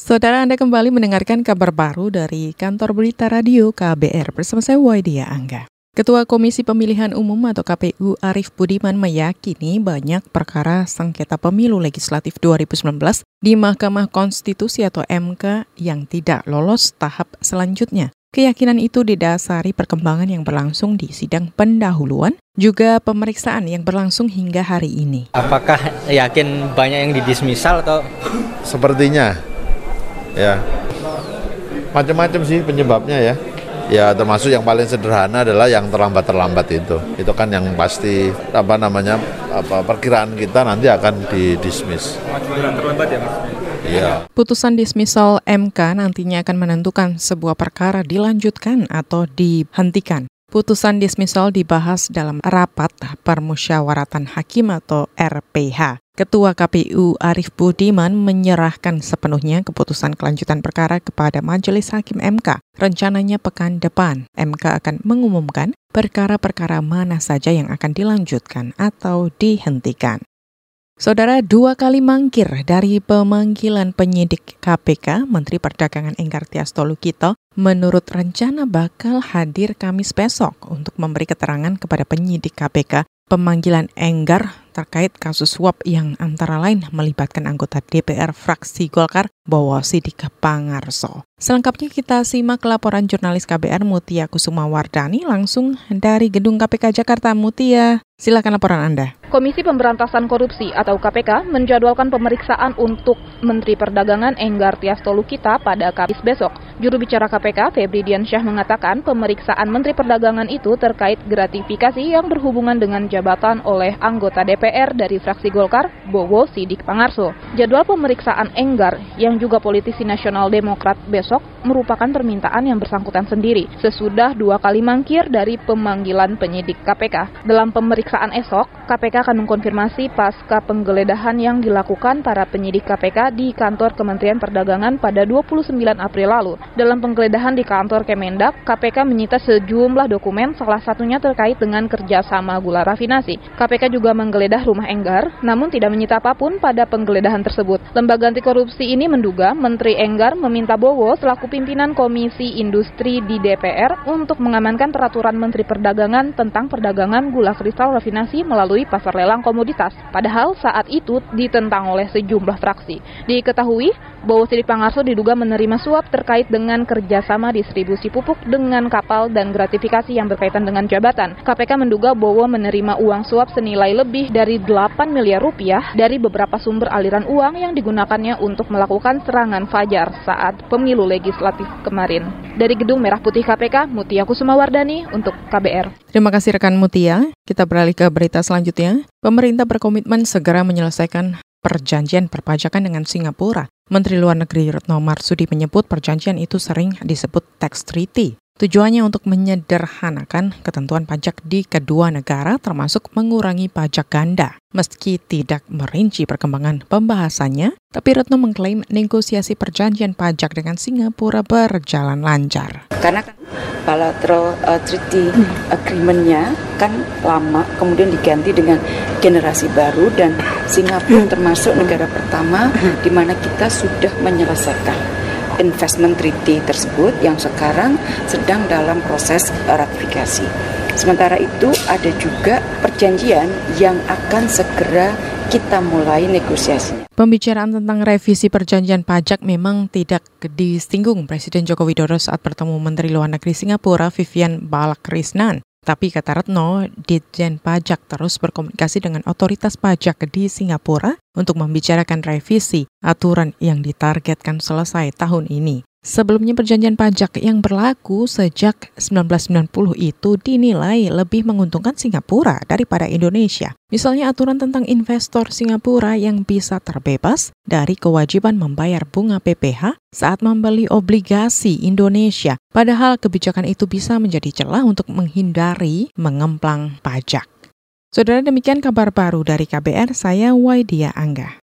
Saudara Anda kembali mendengarkan kabar baru dari kantor berita radio KBR bersama saya Waidia Angga. Ketua Komisi Pemilihan Umum atau KPU Arief Budiman meyakini banyak perkara sengketa pemilu legislatif 2019 di Mahkamah Konstitusi atau MK yang tidak lolos tahap selanjutnya. Keyakinan itu didasari perkembangan yang berlangsung di sidang pendahuluan, juga pemeriksaan yang berlangsung hingga hari ini. Apakah yakin banyak yang didismisal atau? Sepertinya ya macam-macam sih penyebabnya ya ya termasuk yang paling sederhana adalah yang terlambat-terlambat itu itu kan yang pasti apa namanya apa perkiraan kita nanti akan didismiss terlambat ya mas Iya. Putusan dismissal MK nantinya akan menentukan sebuah perkara dilanjutkan atau dihentikan. Putusan dismissal dibahas dalam rapat permusyawaratan hakim atau RPH. Ketua KPU Arief Budiman menyerahkan sepenuhnya keputusan kelanjutan perkara kepada Majelis Hakim MK. Rencananya pekan depan, MK akan mengumumkan perkara-perkara mana saja yang akan dilanjutkan atau dihentikan. Saudara dua kali mangkir dari pemanggilan penyidik KPK, Menteri Perdagangan Enggar Tias Tolukito, menurut rencana bakal hadir Kamis besok untuk memberi keterangan kepada penyidik KPK pemanggilan Enggar terkait kasus suap yang antara lain melibatkan anggota DPR fraksi Golkar Bowo Sidik Pangarso. Selengkapnya kita simak laporan jurnalis KBR Mutia Kusuma Wardani langsung dari Gedung KPK Jakarta. Mutia, silakan laporan Anda. Komisi Pemberantasan Korupsi atau KPK menjadwalkan pemeriksaan untuk Menteri Perdagangan Enggar Tias Tolukita pada Kamis besok. Juru bicara KPK, Febri Diansyah mengatakan pemeriksaan Menteri Perdagangan itu terkait gratifikasi yang berhubungan dengan jabatan oleh anggota DPR dari fraksi Golkar, Bowo Sidik Pangarso. Jadwal pemeriksaan Enggar yang juga politisi nasional Demokrat besok merupakan permintaan yang bersangkutan sendiri, sesudah dua kali mangkir dari pemanggilan penyidik KPK. Dalam pemeriksaan esok, KPK akan mengkonfirmasi pasca penggeledahan yang dilakukan para penyidik KPK di kantor Kementerian Perdagangan pada 29 April lalu. Dalam penggeledahan di kantor Kemendak, KPK menyita sejumlah dokumen, salah satunya terkait dengan kerjasama gula rafinasi. KPK juga menggeledah rumah Enggar, namun tidak menyita apa pun pada penggeledahan tersebut. Lembaga anti korupsi ini menduga Menteri Enggar meminta Bowo selaku pimpinan Komisi Industri di DPR untuk mengamankan peraturan Menteri Perdagangan tentang perdagangan gula kristal rafinasi melalui pasar lelang komoditas. Padahal saat itu ditentang oleh sejumlah fraksi. Diketahui, Bowo Sidik Pangarso diduga menerima suap terkait dengan kerjasama distribusi pupuk dengan kapal dan gratifikasi yang berkaitan dengan jabatan. KPK menduga Bowo menerima uang suap senilai lebih dari 8 miliar rupiah dari beberapa sumber aliran uang yang digunakannya untuk melakukan serangan fajar saat pemilu legislatif kemarin. Dari Gedung Merah Putih KPK, Mutia Kusumawardani untuk KBR. Terima kasih rekan Mutia. Kita beralih ke berita selanjutnya. Pemerintah berkomitmen segera menyelesaikan perjanjian perpajakan dengan Singapura. Menteri Luar Negeri Retno Marsudi menyebut perjanjian itu sering disebut tax treaty. Tujuannya untuk menyederhanakan ketentuan pajak di kedua negara termasuk mengurangi pajak ganda. Meski tidak merinci perkembangan pembahasannya, tapi Retno mengklaim negosiasi perjanjian pajak dengan Singapura berjalan lancar. Karena kan bilateral uh, treaty agreement-nya kan lama, kemudian diganti dengan generasi baru dan Singapura termasuk negara pertama di mana kita sudah menyelesaikan investment treaty tersebut yang sekarang sedang dalam proses ratifikasi. Sementara itu ada juga perjanjian yang akan segera kita mulai negosiasinya. Pembicaraan tentang revisi perjanjian pajak memang tidak disinggung Presiden Joko Widodo saat bertemu Menteri Luar Negeri Singapura Vivian Balakrishnan. Tapi kata Retno, Ditjen Pajak terus berkomunikasi dengan otoritas pajak di Singapura untuk membicarakan revisi aturan yang ditargetkan selesai tahun ini. Sebelumnya perjanjian pajak yang berlaku sejak 1990 itu dinilai lebih menguntungkan Singapura daripada Indonesia. Misalnya aturan tentang investor Singapura yang bisa terbebas dari kewajiban membayar bunga PPH saat membeli obligasi Indonesia. Padahal kebijakan itu bisa menjadi celah untuk menghindari mengemplang pajak. Saudara demikian kabar baru dari KBR, saya Waidia Angga.